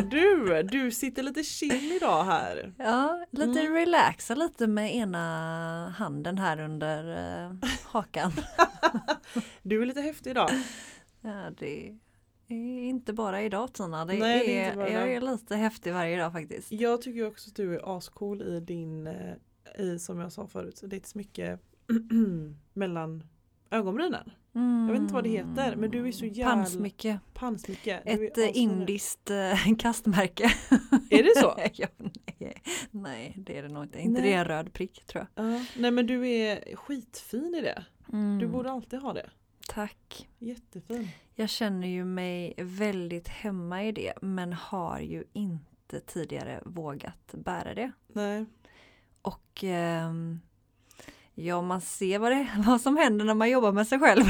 Du! Du sitter lite chill idag här. Ja, lite Mm. relaxa lite med ena handen här under eh, hakan. Du är lite häftig idag. Ja, det är inte bara idag Tina. Det Nej, det är är, inte bara jag är lite häftig varje dag faktiskt. Jag tycker också att du är ascool i din, eh, i, som jag sa förut, ditt smycke mellan ögonbrynen. Jag vet inte vad det heter, men du är så jävla- Pannsmycke. Pannsmycke. Ett är eh, indiskt eh, kastmärke. Är det så? ja, nej, nej, det är det nog inte. Inte Nej. det är en röd prick tror jag. Ja. Nej men du är skitfin i det. Mm, Du borde alltid ha det. Tack. Jättefin. Jag känner ju mig väldigt hemma i det men har ju inte tidigare vågat bära det. Nej. Och ehm, ja, man ser vad, det, vad som händer när man jobbar med sig själv.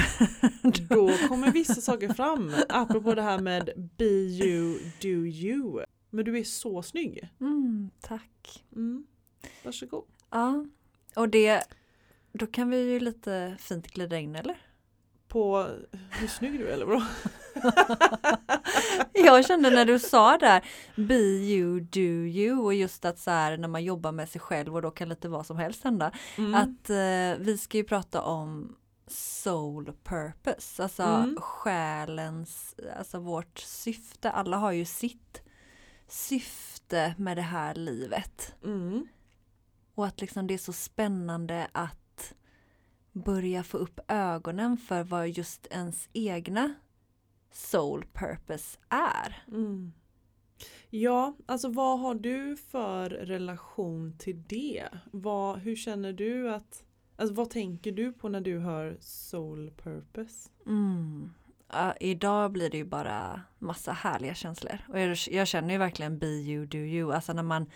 Då kommer vissa saker fram. Apropå det här med be you, do you. Men du är så snygg. Mm, tack. Mm. Varsågod. Ja, och det, då kan vi ju lite fint glida in eller? På hur snygg du är eller vadå? Jag kände när du sa där Be you, do you och just att så här när man jobbar med sig själv och då kan lite vad som helst hända. Mm. Att eh, vi ska ju prata om soul purpose, alltså Mm. själens, alltså vårt syfte. Alla har ju sitt syfte med det här livet. Mm. Och att liksom det är så spännande att börja få upp ögonen för vad just ens egna soul purpose är. Mm. Ja, alltså vad har du för relation till det? Vad, hur känner du att, alltså vad tänker du på när du hör soul purpose? Mm. Ja, idag blir det ju bara massa härliga känslor. Och jag, jag känner ju verkligen be you, do you. Alltså när man,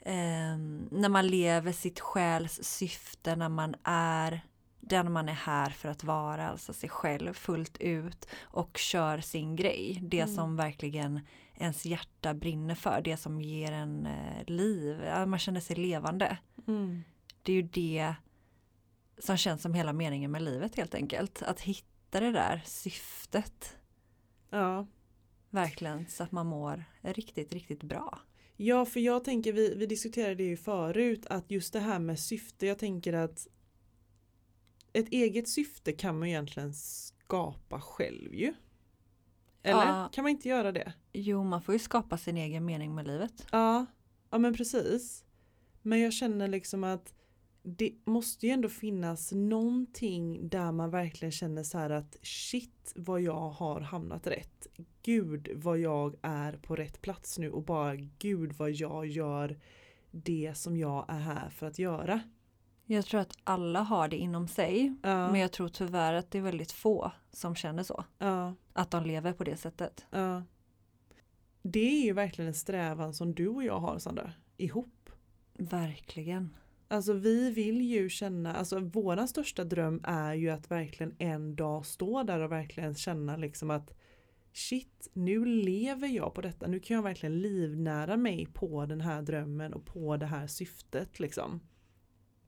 ehm, när man lever sitt själs syfte, när man är den man är här för att vara, alltså sig själv fullt ut och kör sin grej. Det Mm. som verkligen ens hjärta brinner för, det som ger en eh, liv. Man känner sig levande. Mm. Det är ju det som känns som hela meningen med livet helt enkelt. Att hitta det där syftet Ja. verkligen så att man mår riktigt, riktigt bra. Ja, för jag tänker, vi, vi diskuterade det ju förut, att just det här med syfte, jag tänker att ett eget syfte kan man egentligen skapa själv ju. Eller? Ja. Kan man inte göra det? Jo, man får ju skapa sin egen mening med livet. Ja, ja men precis. Men jag känner liksom att det måste ju ändå finnas någonting där man verkligen känner så här att shit vad jag har hamnat rätt. Gud vad jag är på rätt plats nu och bara gud vad jag gör det som jag är här för att göra. Jag tror att alla har det inom sig, Ja, men jag tror tyvärr att det är väldigt få som känner så. ja, Att de lever på det sättet. ja. Det är ju verkligen en strävan som du och jag har Sandra, ihop. Verkligen. Alltså vi vill ju känna, alltså våran största dröm är ju att verkligen en dag stå där och verkligen känna liksom att shit, nu lever jag på detta, nu kan jag verkligen livnära mig på den här drömmen och på det här syftet liksom.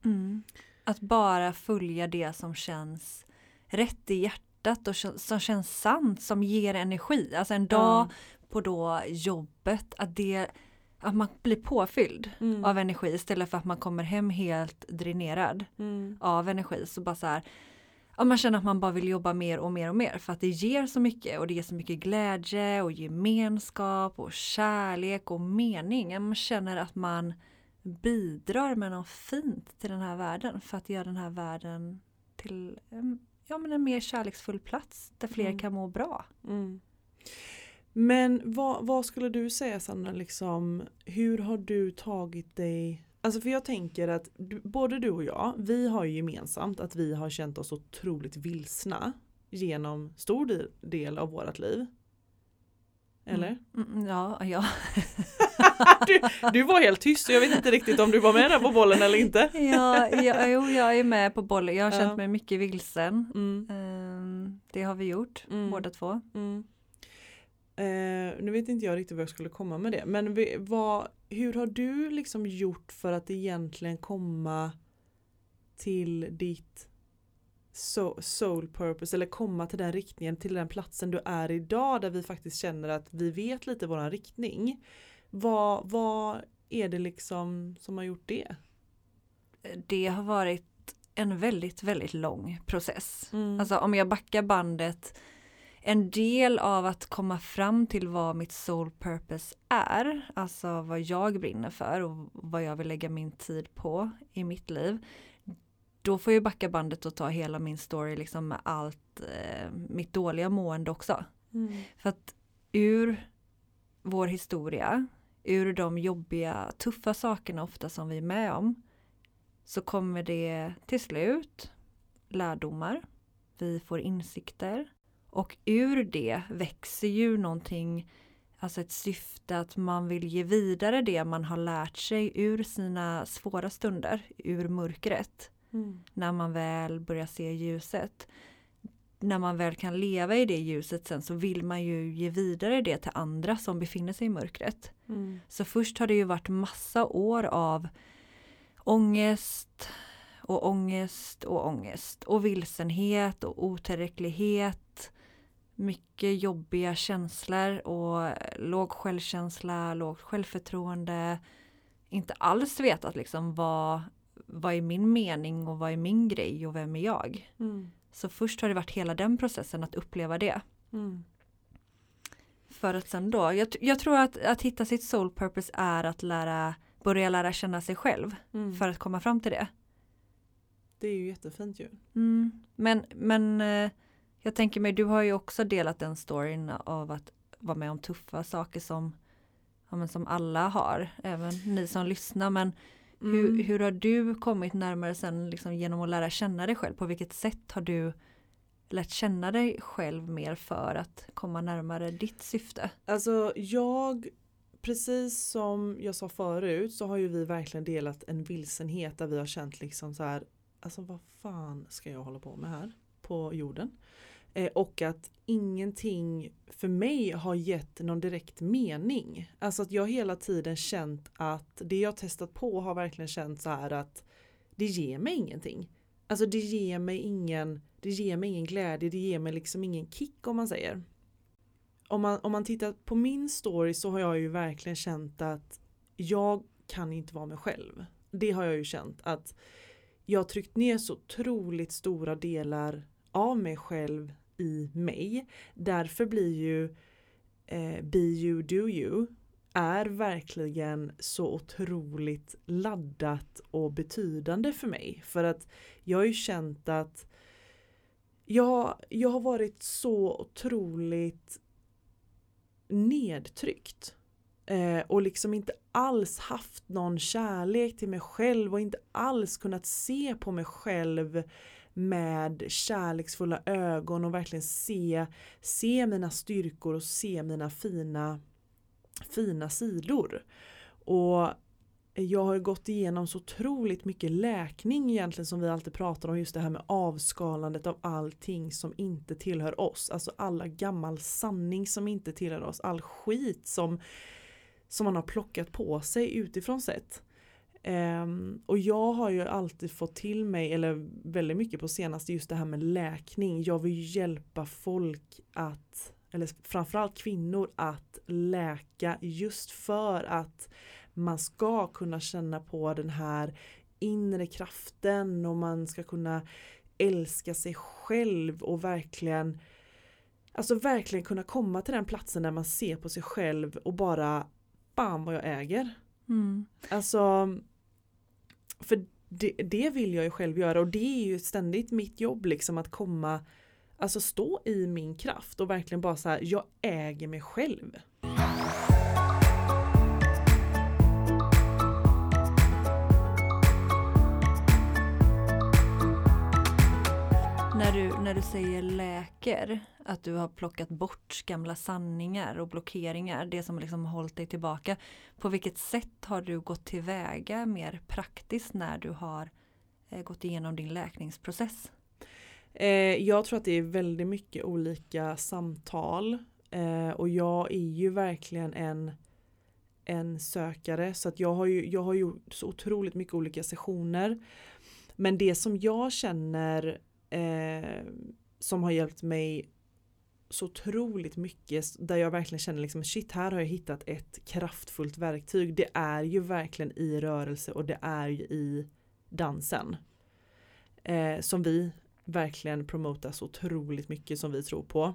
Mm. Att bara följa det som känns rätt i hjärtat och som känns sant, som ger energi. Alltså en dag på då jobbet, att, det, att man blir påfylld Mm. av energi istället för att man kommer hem helt dränerad Mm. av energi. Så bara så här, ja, man känner att man bara vill jobba mer och mer och mer för att det ger så mycket och det ger så mycket glädje och gemenskap och kärlek och mening. Man känner att man bidrar med något fint till den här världen för att göra den här världen till ja, men en mer kärleksfull plats där fler Mm. kan må bra. Mm. Men vad, vad skulle du säga Sandra, liksom, hur har du tagit dig Alltså för jag tänker att du, både du och jag, vi har ju gemensamt att vi har känt oss otroligt vilsna genom stor del- av vårat liv. Eller? Mm, mm, ja, ja. Du, du var helt tyst och jag vet inte riktigt om du var med där på bollen eller inte. ja, ja jo, jag är med på bollen. Jag har känt mig mycket vilsen. Mm, Ehm, det har vi gjort, Mm. båda två. mm. Eh, nu vet inte jag riktigt vad jag skulle komma med det. Men vi- vad, hur har du liksom gjort för att egentligen komma till ditt so- soul purpose eller komma till den riktningen, till den platsen du är idag där vi faktiskt känner att vi vet lite våran riktning. Vad, vad är det liksom som har gjort det? Det har varit en väldigt, väldigt lång process. Mm. Alltså om jag backar bandet, en del av att komma fram till vad mitt soul purpose är, alltså vad jag brinner för och vad jag vill lägga min tid på i mitt liv. Då får jag backa bandet och ta hela min story liksom med allt eh, mitt dåliga mående också. Mm. För att ur vår historia, ur de jobbiga, tuffa sakerna ofta som vi är med om, så kommer det till slut lärdomar. Vi får insikter. Och ur det växer ju någonting, alltså ett syfte att man vill ge vidare det man har lärt sig ur sina svåra stunder, ur mörkret Mm. när man väl börjar se ljuset. När man väl kan leva i det ljuset sen så vill man ju ge vidare det till andra som befinner sig i mörkret. Mm. Så först har det ju varit massa år av ångest och ångest och ångest och vilsenhet och otillräcklighet. Mycket jobbiga känslor och låg självkänsla, lågt självförtroende. Inte alls vetat liksom vad, vad är min mening och vad är min grej och vem är jag? Mm. Så först har det varit hela den processen att uppleva det. Mm. För att sen då, jag, jag tror att, att hitta sitt soul purpose är att lära, börja lära känna sig själv Mm. för att komma fram till det. Det är ju jättefint ju. Mm. Men, men eh, jag tänker mig, du har ju också delat den storyn av att vara med om tuffa saker som, ja, som alla har, även ni som lyssnar. Men Mm. hur, hur har du kommit närmare sen liksom, genom att lära känna dig själv? På vilket sätt har du lärt känna dig själv mer för att komma närmare ditt syfte? Alltså jag, precis som jag sa förut så har ju vi verkligen delat en vilsenhet där vi har känt liksom så här, alltså vad fan ska jag hålla på med här på jorden? Eh, och att ingenting för mig har gett någon direkt mening. Alltså att jag hela tiden känt att det jag testat på har verkligen känt så här att det ger mig ingenting. Alltså det ger mig ingen, det ger mig ingen glädje, det ger mig liksom ingen kick om man säger om man, om man tittar på min story så har jag ju verkligen känt att jag kan inte vara mig själv. Det har jag ju känt att jag har tryckt ner så otroligt stora delar av mig själv i mig. Därför blir ju eh, Be you, do you är verkligen så otroligt laddat och betydande för mig. För att jag har ju känt att jag, jag har varit så otroligt nedtryckt. Eh, och liksom inte alls haft någon kärlek till mig själv och inte alls kunnat se på mig själv med kärleksfulla ögon och verkligen se, se mina styrkor och se mina fina, fina sidor. Och jag har gått igenom så otroligt mycket läkning egentligen som vi alltid pratar om just det här med avskalandet av allting som inte tillhör oss. Alltså alla gammal sanning som inte tillhör oss. All skit som, som man har plockat på sig utifrån sett. Ehm, och jag har ju alltid fått till mig, eller väldigt mycket på senaste, just det här med läkning. Jag vill hjälpa folk att, eller framförallt kvinnor att läka just för att man ska kunna känna på den här inre kraften och man ska kunna älska sig själv och verkligen Alltså verkligen kunna komma till den platsen där man ser på sig själv och bara Bam vad jag äger. Mm. Alltså för det, det vill jag ju själv göra och det är ju ständigt mitt jobb liksom att komma Alltså stå i min kraft och verkligen bara så här, jag äger mig själv. När, du, säger läker, att du har plockat bort gamla sanningar och blockeringar, det som liksom hållit dig tillbaka. På vilket sätt har du gått tillväga mer praktiskt när du har eh, gått igenom din läkningsprocess? Eh, jag tror att det är väldigt mycket olika samtal eh, och jag är ju verkligen en en sökare så att jag har ju jag har gjort så otroligt mycket olika sessioner. Men det som jag känner eh, som har hjälpt mig så otroligt mycket där jag verkligen känner liksom shit här har jag hittat ett kraftfullt verktyg. Det är ju verkligen i rörelse och det är ju i dansen. Eh, som vi verkligen promotar så otroligt mycket som vi tror på.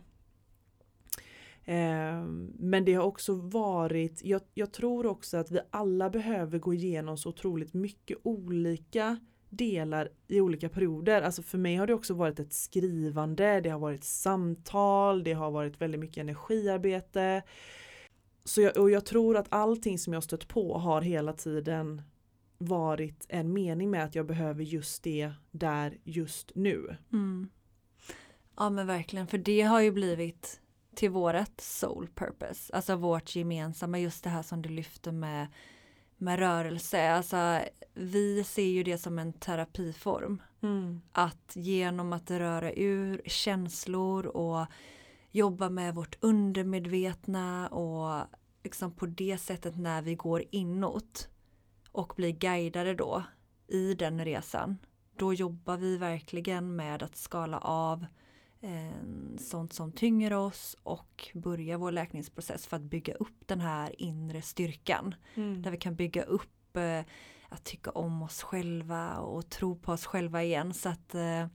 Eh, men det har också varit, jag, jag tror också att vi alla behöver gå igenom så otroligt mycket olika delar i olika perioder. Alltså för mig har det också varit ett skrivande, det har varit samtal, det har varit väldigt mycket energiarbete. Så jag, och jag tror att allting som jag stött på har hela tiden varit en mening med att jag behöver just det där just nu. Mm. Ja men verkligen, för det har ju blivit till vårat soul purpose, alltså vårt gemensamma, just det här som du lyfter med med rörelse. Alltså, vi ser ju det som en terapiform. Mm. Att genom att röra ur känslor och jobba med vårt undermedvetna och liksom på det sättet när vi går inåt och blir guidade då i den resan. Då jobbar vi verkligen med att skala av sånt som tynger oss och börja vår läkningsprocess för att bygga upp den här inre styrkan. Mm. Där vi kan bygga upp eh, att tycka om oss själva och tro på oss själva igen. Så att eh,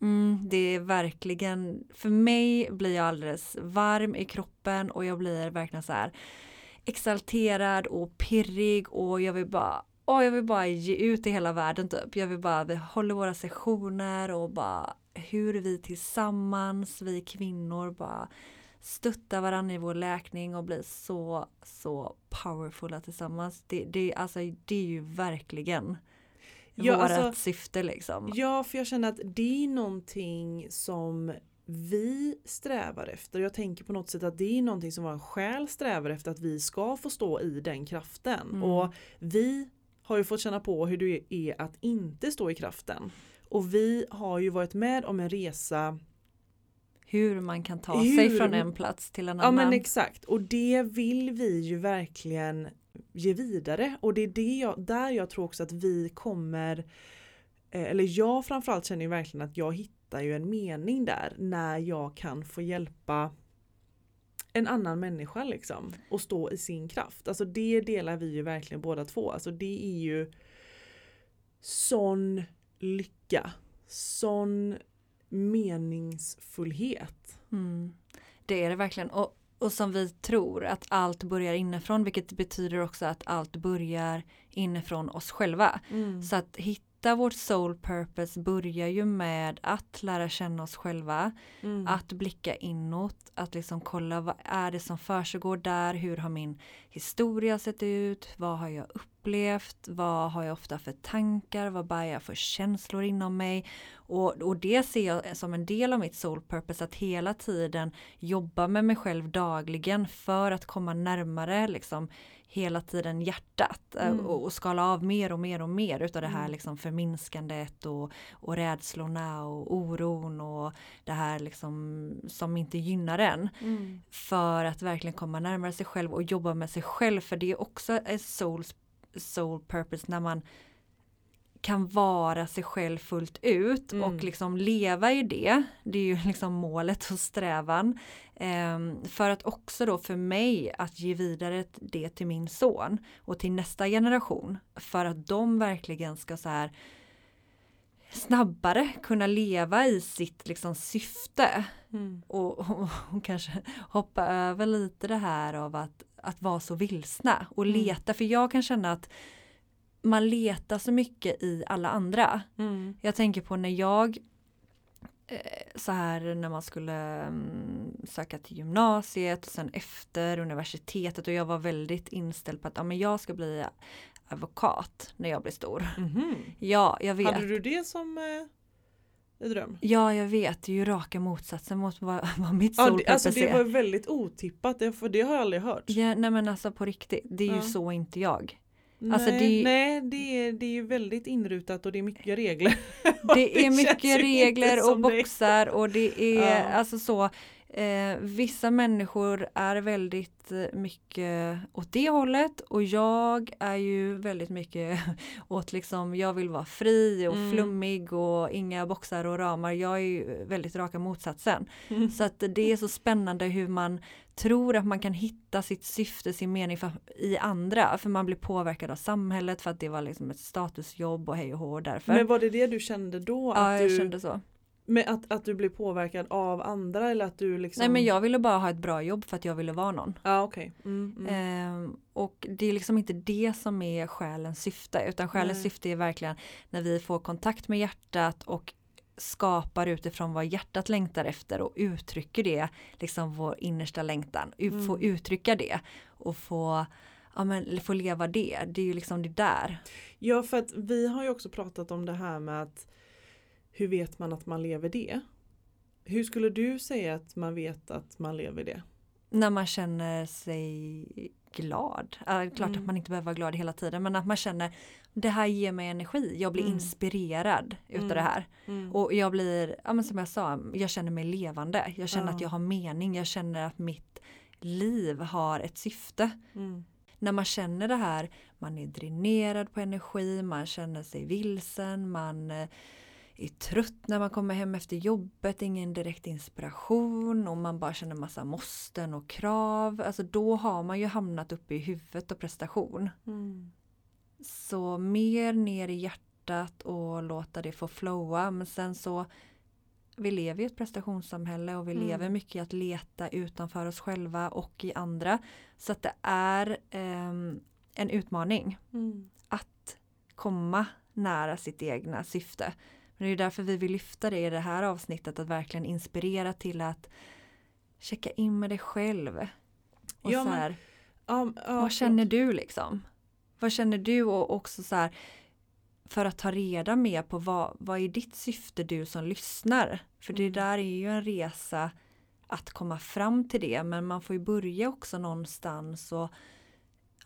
mm, det är verkligen, för mig blir jag alldeles varm i kroppen och jag blir verkligen så här exalterad och pirrig och jag vill bara Oh, jag vill bara ge ut i hela världen typ. Jag vill bara, vi håller våra sessioner och bara hur vi tillsammans, vi kvinnor, bara stöttar varandra i vår läkning och blir så, så powerfulla tillsammans. Det, det, alltså, det är ju verkligen ja, vårat alltså, syfte liksom. Ja, för jag känner att det är någonting som vi strävar efter. Jag tänker på något sätt att det är någonting som vår själ strävar efter att vi ska få stå i den kraften. Mm. Och vi har ju fått känna på hur det är att inte stå i kraften. Och vi har ju varit med om en resa hur man kan ta hur, sig från en plats till en annan. Ja men exakt och det vill vi ju verkligen ge vidare och det är det jag, där jag tror också att vi kommer eh, eller jag framförallt känner ju verkligen att jag hittar ju en mening där när jag kan få hjälpa en annan människa liksom och stå i sin kraft. Alltså det delar vi ju verkligen båda två. Alltså det är ju sån lycka, sån meningsfullhet. Mm. Det är det verkligen. Och, och som vi tror att allt börjar inifrån vilket betyder också att allt börjar inifrån oss själva. Mm. Så att hitta hitta vårt soul purpose börjar ju med att lära känna oss själva, mm. att blicka inåt, att liksom kolla vad är det som försiggår där, hur har min historia sett ut, vad har jag upplevt, vad har jag ofta för tankar, vad bär jag för känslor inom mig? Och, och det ser jag som en del av mitt soul purpose att hela tiden jobba med mig själv dagligen för att komma närmare liksom hela tiden hjärtat eh, mm. och, och, skala av mer och mer och mer utav det här mm. liksom förminskandet och, och rädslorna och oron och det här liksom som inte gynnar en. Mm. För att verkligen komma närmare sig själv och jobba med sig själv för det är också soul, soul purpose när man kan vara sig själv fullt ut mm. och liksom leva i det. Det är ju liksom målet och strävan. Um, för att också då för mig att ge vidare det till min son och till nästa generation. För att de verkligen ska så här snabbare kunna leva i sitt liksom syfte. Mm. Och, och, och, kanske hoppa över lite det här av att, att vara så vilsna och mm. leta. För jag kan känna att man letar så mycket i alla andra. Mm. Jag tänker på när jag eh, så här när man skulle um, söka till gymnasiet och sen efter universitetet och jag var väldigt inställd på att ja, men jag ska bli advokat när jag blir stor. Mm -hmm. Ja, jag vet. Hade du det som eh, dröm. Ja, jag vet. Det är ju raka motsatsen mot vad, vad mitt Ja, solpurpose alltså det var väldigt otippat, det, för det har jag aldrig hört. Ja, nej men alltså på riktigt, det är ju Ja. så inte jag. Nej, alltså det- nej det, är, det är väldigt inrutat och det är mycket regler. Det är mycket regler och boxar och det är Ja. alltså så. Eh, vissa människor är väldigt eh, mycket åt det hållet och jag är ju väldigt mycket åt liksom jag vill vara fri och Mm. flummig och inga boxar och ramar. Jag är ju väldigt raka motsatsen. Mm. Så att det är så spännande hur man tror att man kan hitta sitt syfte, sin mening för, i andra. För man blir påverkad av samhället för att det var liksom ett statusjobb och hej och hå därför. Men var det det du kände då? ja, att, jag du, kände så. med att, att du blev påverkad av andra eller att du liksom? Nej men jag ville bara ha ett bra jobb för att jag ville vara någon. Ja okej. Mm, mm. Ehm, och det är liksom inte det som är själens syfte utan själens Nej. syfte är verkligen när vi får kontakt med hjärtat och skapar utifrån vad hjärtat längtar efter och uttrycker det, liksom vår innersta längtan, Mm. få uttrycka det och få, ja, men, få leva det, det är ju liksom det där. Ja för att vi har ju också pratat om det här med att hur vet man att man lever det? Hur skulle du säga att man vet att man lever det? När man känner sig glad. Ja, klart Mm. att man inte behöver vara glad hela tiden men att man känner det här ger mig energi, jag blir Mm. inspirerad utav Mm. det här. Mm. Och jag blir, ja men som jag sa, jag känner mig levande. Jag känner Ja. att jag har mening, jag känner att mitt liv har ett syfte. Mm. När man känner det här, man är dränerad på energi, man känner sig vilsen, man eh, är trött när man kommer hem efter jobbet, ingen direkt inspiration och man bara känner massa måsten och krav. Alltså då har man ju hamnat uppe i huvudet och prestation. Så mer ner i hjärtat och låta det få flowa. Men sen så vi lever i ett prestationssamhälle och vi Mm. lever mycket i att leta utanför oss själva och i andra. Så att det är ehm, en utmaning Mm. att komma nära sitt egna syfte. Men det är därför vi vill lyfta det i det här avsnittet att verkligen inspirera till att checka in med dig själv. Och Ja, så men- här, Ja, ja, vad känner du liksom? Vad känner du och också så här för att ta reda mer på vad, vad är ditt syfte du som lyssnar? För det Mm. där är ju en resa att komma fram till det men man får ju börja också någonstans och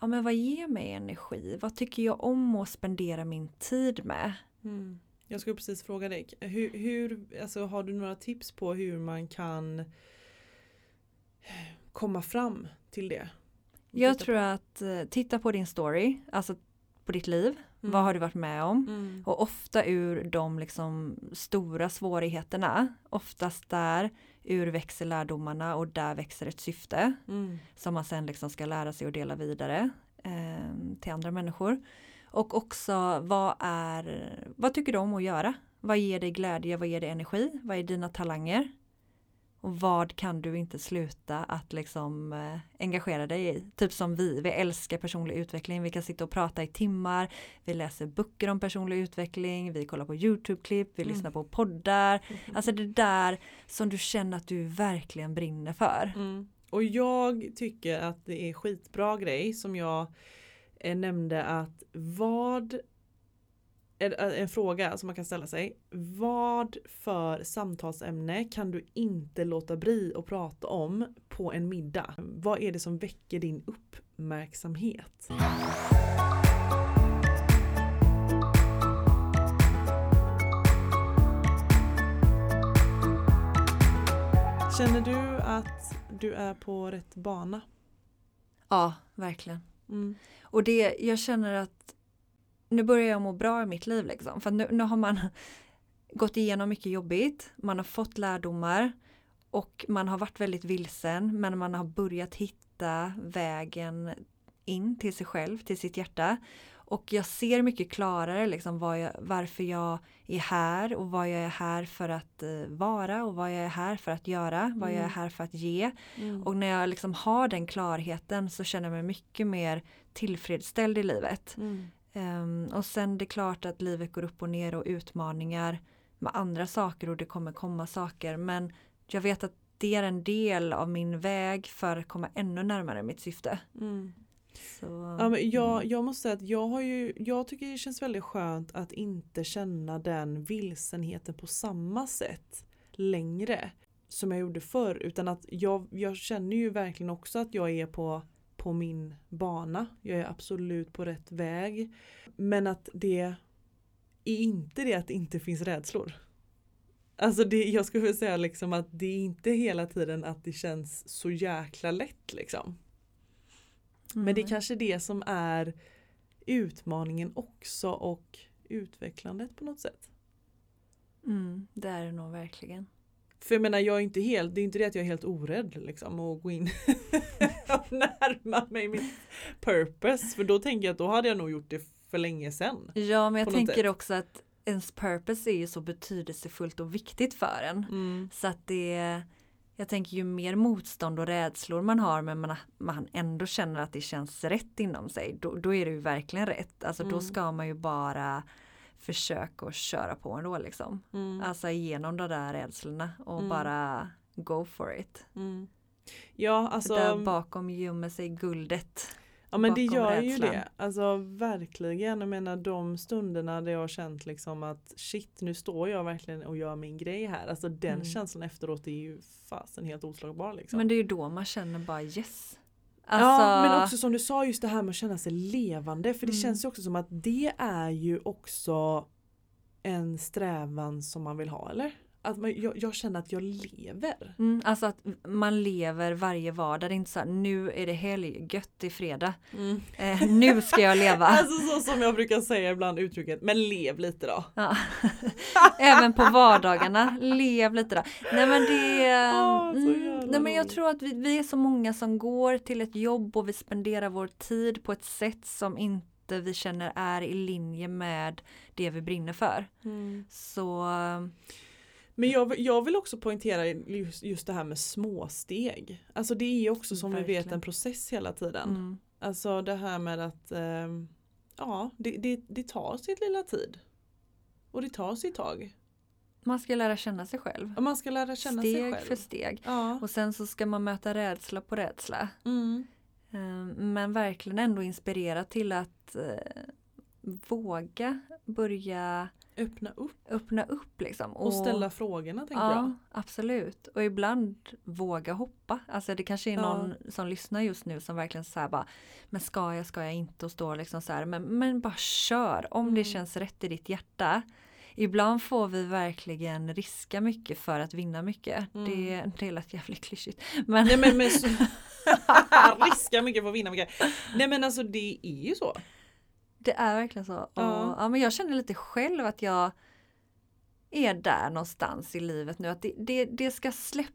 ja men vad ger mig energi? Vad tycker jag om att spendera min tid med? Mm. Jag skulle precis fråga dig, hur, hur, alltså, har du några tips på hur man kan komma fram till det? Jag tror att eh, titta på din story, alltså på ditt liv. Mm. Vad har du varit med om? Mm. Och ofta ur de liksom stora svårigheterna, oftast där ur växer lärdomarna och där växer ett syfte Mm. som man sen liksom ska lära sig och dela vidare eh, till andra människor. Och också vad är, vad tycker du om att göra? Vad ger dig glädje, vad ger dig energi, vad är dina talanger? Och vad kan du inte sluta att liksom eh, engagera dig i? Typ som vi, vi älskar personlig utveckling, vi kan sitta och prata i timmar, vi läser böcker om personlig utveckling, vi kollar på YouTube-klipp, vi Mm. lyssnar på poddar. Alltså det där som du känner att du verkligen brinner för. Mm. Och jag tycker att det är skitbra grej som jag eh, nämnde att vad en, en fråga som man kan ställa sig. Vad för samtalsämne kan du inte låta bli att prata om på en middag? Vad är det som väcker din uppmärksamhet? Känner du att du är på rätt bana? Ja, verkligen. Mm. Och det, jag känner att nu börjar jag må bra i mitt liv liksom. För nu, nu har man gått igenom mycket jobbigt, man har fått lärdomar och man har varit väldigt vilsen men man har börjat hitta vägen in till sig själv, till sitt hjärta. Och jag ser mycket klarare liksom jag, varför jag är här och vad jag är här för att eh, vara och vad jag är här för att göra, vad jag är Mm. här för att ge. Mm. Och när jag liksom har den klarheten så känner jag mig mycket mer tillfredsställd i livet. Mm. Ehm, och sen det är klart att livet går upp och ner och utmaningar med andra saker och det kommer komma saker. Men jag vet att det är en del av min väg för att komma ännu närmare mitt syfte. Mm. Så, Ja, men jag, mm. jag måste säga att jag, har ju, jag tycker det känns väldigt skönt att inte känna den vilsenheten på samma sätt längre som jag gjorde förr utan att jag, jag känner ju verkligen också att jag är på, på min bana. Jag är absolut på rätt väg. Men att det är inte det att det inte finns rädslor. Alltså det, jag skulle vilja säga liksom att det är inte hela tiden att det känns så jäkla lätt liksom. Men det är kanske det som är utmaningen också och utvecklandet på något sätt. Mm, det är det nog verkligen. För jag menar jag är inte helt, det är inte det att jag är helt orädd liksom att gå in och närma mig mitt purpose. För då tänker jag att då hade jag nog gjort det för länge sedan. Ja, men jag tänker sätt. också att ens purpose är ju så betydelsefullt och viktigt för en. Mm. Så att det jag tänker ju mer motstånd och rädslor man har men man, man ändå känner att det känns rätt inom sig. Då, då är det ju verkligen rätt. Alltså då Mm. ska man ju bara försöka att köra på ändå liksom. Mm. Alltså igenom de där rädslorna och Mm. bara go for it. Mm. Ja För alltså. där bakom gömmer sig guldet. Ja men det gör ju rädslan. det. Alltså verkligen. Jag menar de stunderna där jag har känt liksom att shit nu står jag verkligen och gör min grej här. Alltså den Mm. känslan efteråt är ju fasen helt oslagbar liksom. Men det är ju då man känner bara yes. Ja Alltså, men också som du sa just det här med att känna sig levande. För det Mm. känns ju också som att det är ju också en strävan som man vill ha eller? Att man, jag, jag känner att jag lever. Mm, alltså att man lever varje vardag. Det är inte så här, nu är det helg, gött är fredag. Eh, nu ska jag leva. Alltså så som jag brukar säga ibland uttrycket, men lev lite då. Ja. Även på vardagarna, lev lite då. Nej men det så mm, Nej men jag tror att vi, vi är så många som går till ett jobb och vi spenderar vår tid på ett sätt som inte vi känner är i linje med det vi brinner för. Så Men jag, jag vill också poängtera just, just det här med småsteg. Alltså det är också som vi vet Verkligen. en process hela tiden. mm, Alltså det här med att ehm, ja, det, det, det tar sitt lilla tid. Och det tar sitt tag. man ska lära känna sig själv. Och man ska lära känna steg sig själv. för steg. Ja. Och sen så ska man möta rädsla på rädsla. Mm. Eh, Men verkligen ändå inspirera till att eh, våga börja Öppna upp öppna upp liksom. och ställa frågorna tänker Ja, jag. absolut. Och ibland våga hoppa. Alltså det kanske är Ja. någon som lyssnar just nu som verkligen så bara Men ska jag, ska jag inte och står liksom så här men, men bara kör om det Mm. känns rätt i ditt hjärta. Ibland får vi verkligen riska mycket för att vinna mycket. Mm. Det, det lät jävligt klyschigt. Men, Nej men, men riska mycket för att vinna mycket. Nej men alltså det är ju så. Det är verkligen så. Och, Ja. ja. men jag känner lite själv att jag är där någonstans i livet nu. Att det, det, det ska släppa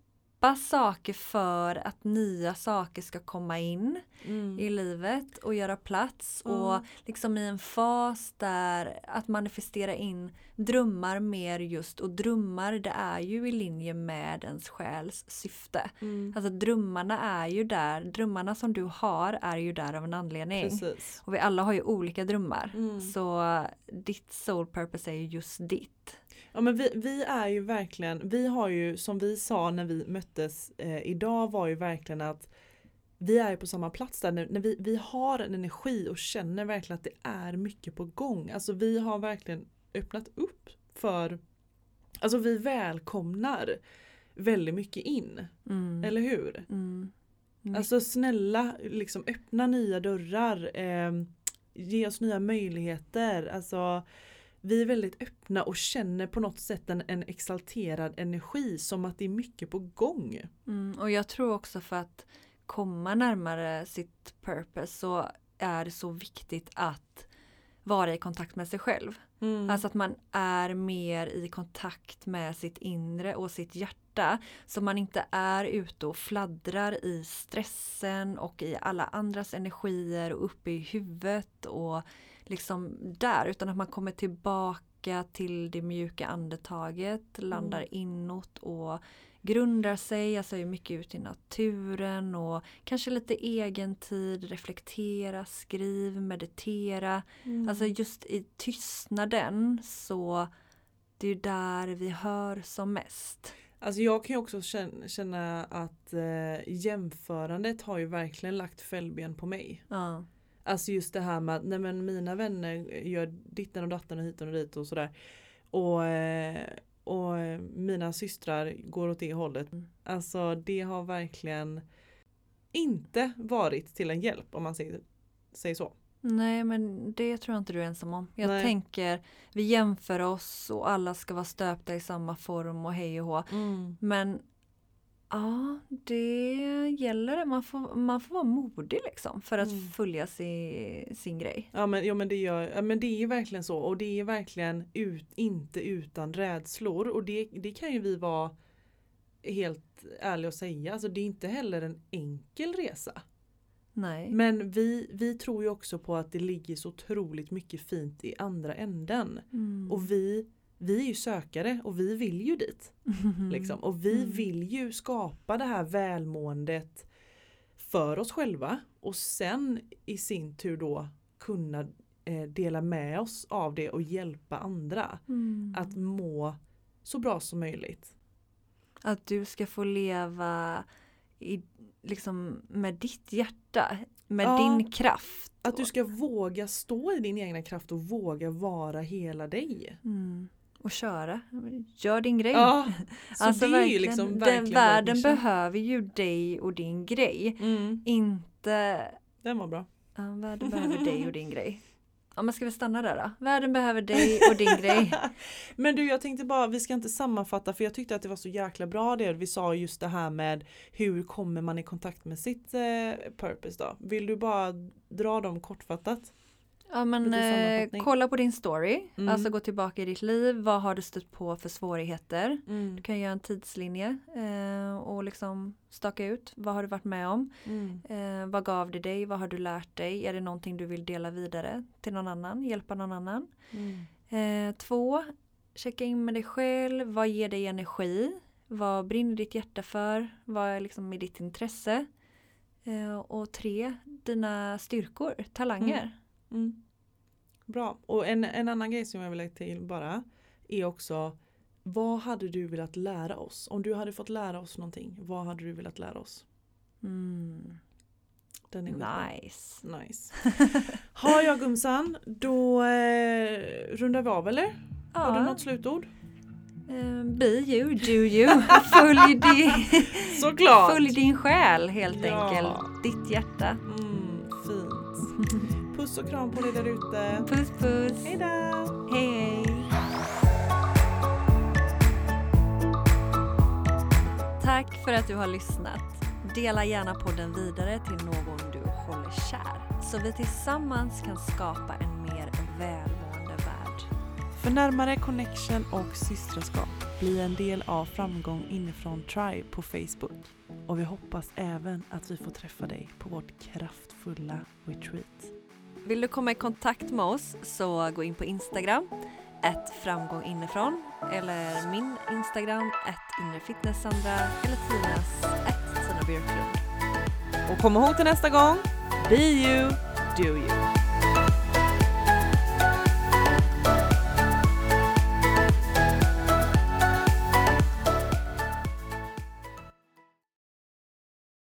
saker för att nya saker ska komma in Mm. i livet och göra plats. Ja. Och liksom i en fas där att manifestera in drömmar mer just. Och drömmar det är ju i linje med ens själs syfte. Mm. Alltså drömmarna är ju där. Drömmarna som du har är ju där av en anledning. Precis. Och vi alla har ju olika drömmar. Mm. Så ditt soul purpose är ju just ditt. Ja men vi, vi är ju verkligen, vi har ju som vi sa när vi möttes eh, idag var ju verkligen att vi är på samma plats där när, när vi, vi har en energi och känner verkligen att det är mycket på gång. Alltså vi har verkligen öppnat upp för, alltså vi välkomnar väldigt mycket in. Mm. Eller hur? Mm. Mm. Alltså snälla, liksom öppna nya dörrar. Eh, ge oss nya möjligheter. Alltså, vi är väldigt öppna och känner på något sätt en, en exalterad energi som att det är mycket på gång. Mm. Och jag tror också för att komma närmare sitt purpose så är det så viktigt att vara i kontakt med sig själv. Mm. Alltså att man är mer i kontakt med sitt inre och sitt hjärta. Så man inte är ute och fladdrar i stressen och i alla andras energier och uppe i huvudet och liksom där. Utan att man kommer tillbaka till det mjuka andetaget, landar inåt och grundar sig, alltså är mycket ute i naturen och kanske lite egen tid, reflektera, skriv, meditera. Mm. Alltså just i tystnaden så det är ju där vi hör som mest. Alltså jag kan ju också känna, känna att eh, jämförandet har ju verkligen lagt fällben på mig. Ja. Alltså just det här med att nej men mina vänner gör ditten och datten och hit och dit och sådär. Och, eh, och mina systrar går åt det hållet. Mm. Alltså det har verkligen inte varit till en hjälp om man säger, säger så. Nej men det tror jag inte du är ensam om. Jag Nej. tänker vi jämför oss och alla ska vara stöpta i samma form och hej och hå. Men ja, det gäller. Man får, man får vara modig liksom för att Mm. följa sin, sin grej. Ja men, ja, men, det gör, ja, men det är verkligen så och det är verkligen ut, inte utan rädslor och det, det kan ju vi vara helt ärliga och säga. Alltså det är inte heller en enkel resa. Nej. Men vi, vi tror ju också på att det ligger så otroligt mycket fint i andra änden. Mm. Och vi, vi är ju sökare och vi vill ju dit. Liksom. Och vi Mm. vill ju skapa det här välmåendet för oss själva och sen i sin tur då kunna eh, dela med oss av det och hjälpa andra Mm. att må så bra som möjligt. Att du ska få leva i, liksom, med ditt hjärta, med Ja. din kraft. Att du ska våga stå i din egna kraft och våga vara hela dig. Mm. Och köra. Gör din grej. Ja, så alltså verkligen, liksom den, verkligen vår världen behöver ju dig och din grej. Mm, Inte den var bra. ja, världen behöver dig och din grej. Ja men ska vi stanna där då? Världen behöver dig och din grej. Men du jag tänkte bara, vi ska inte sammanfatta för jag tyckte att det var så jäkla bra det vi sa just det här med hur kommer man i kontakt med sitt eh, purpose då? Vill du bara dra dem kortfattat? Ja men eh, kolla på din story. Mm. Alltså gå tillbaka i ditt liv. Vad har du stött på för svårigheter? Mm. Du kan göra en tidslinje eh, och liksom staka ut. Vad har du varit med om? Mm. Eh, vad gav det dig? Vad har du lärt dig? Är det någonting du vill dela vidare till någon annan? Hjälpa någon annan? Mm. Eh, två, checka in med dig själv. Vad ger dig energi? Vad brinner ditt hjärta för? Vad är liksom i ditt intresse? Eh, och tre, dina styrkor, talanger. Mm. Bra. Och en, en annan grej som jag vill lägga till bara är också vad hade du velat lära oss? Om du hade fått lära oss någonting, vad hade du velat lära oss? Mm. Den är skitbra. Nice. Nice. Har jag Gumsan, då eh, rundar vi av eller? Har du Ja, något slutord? eh, be you, do you. Följ din, Såklart! följ din själ helt Ja. enkelt. Ditt hjärta. Mm, fint. Puss och kram på dig där ute. Puss puss. Hej då! Hej. Tack för att du har lyssnat. Dela gärna podden vidare till någon du håller kär så vi tillsammans kan skapa en mer välmående värld. För närmare connection och systraskap, bli en del av Framgång inifrån Tribe på Facebook. Och vi hoppas även att vi får träffa dig på vårt kraftfulla retreat. Vill du komma i kontakt med oss så gå in på Instagram, ett framgång inifrån eller min Instagram, ett inrefitnesssandra eller Tinas, ett Tina Björklund. Och kom ihåg till nästa gång, be you, do you.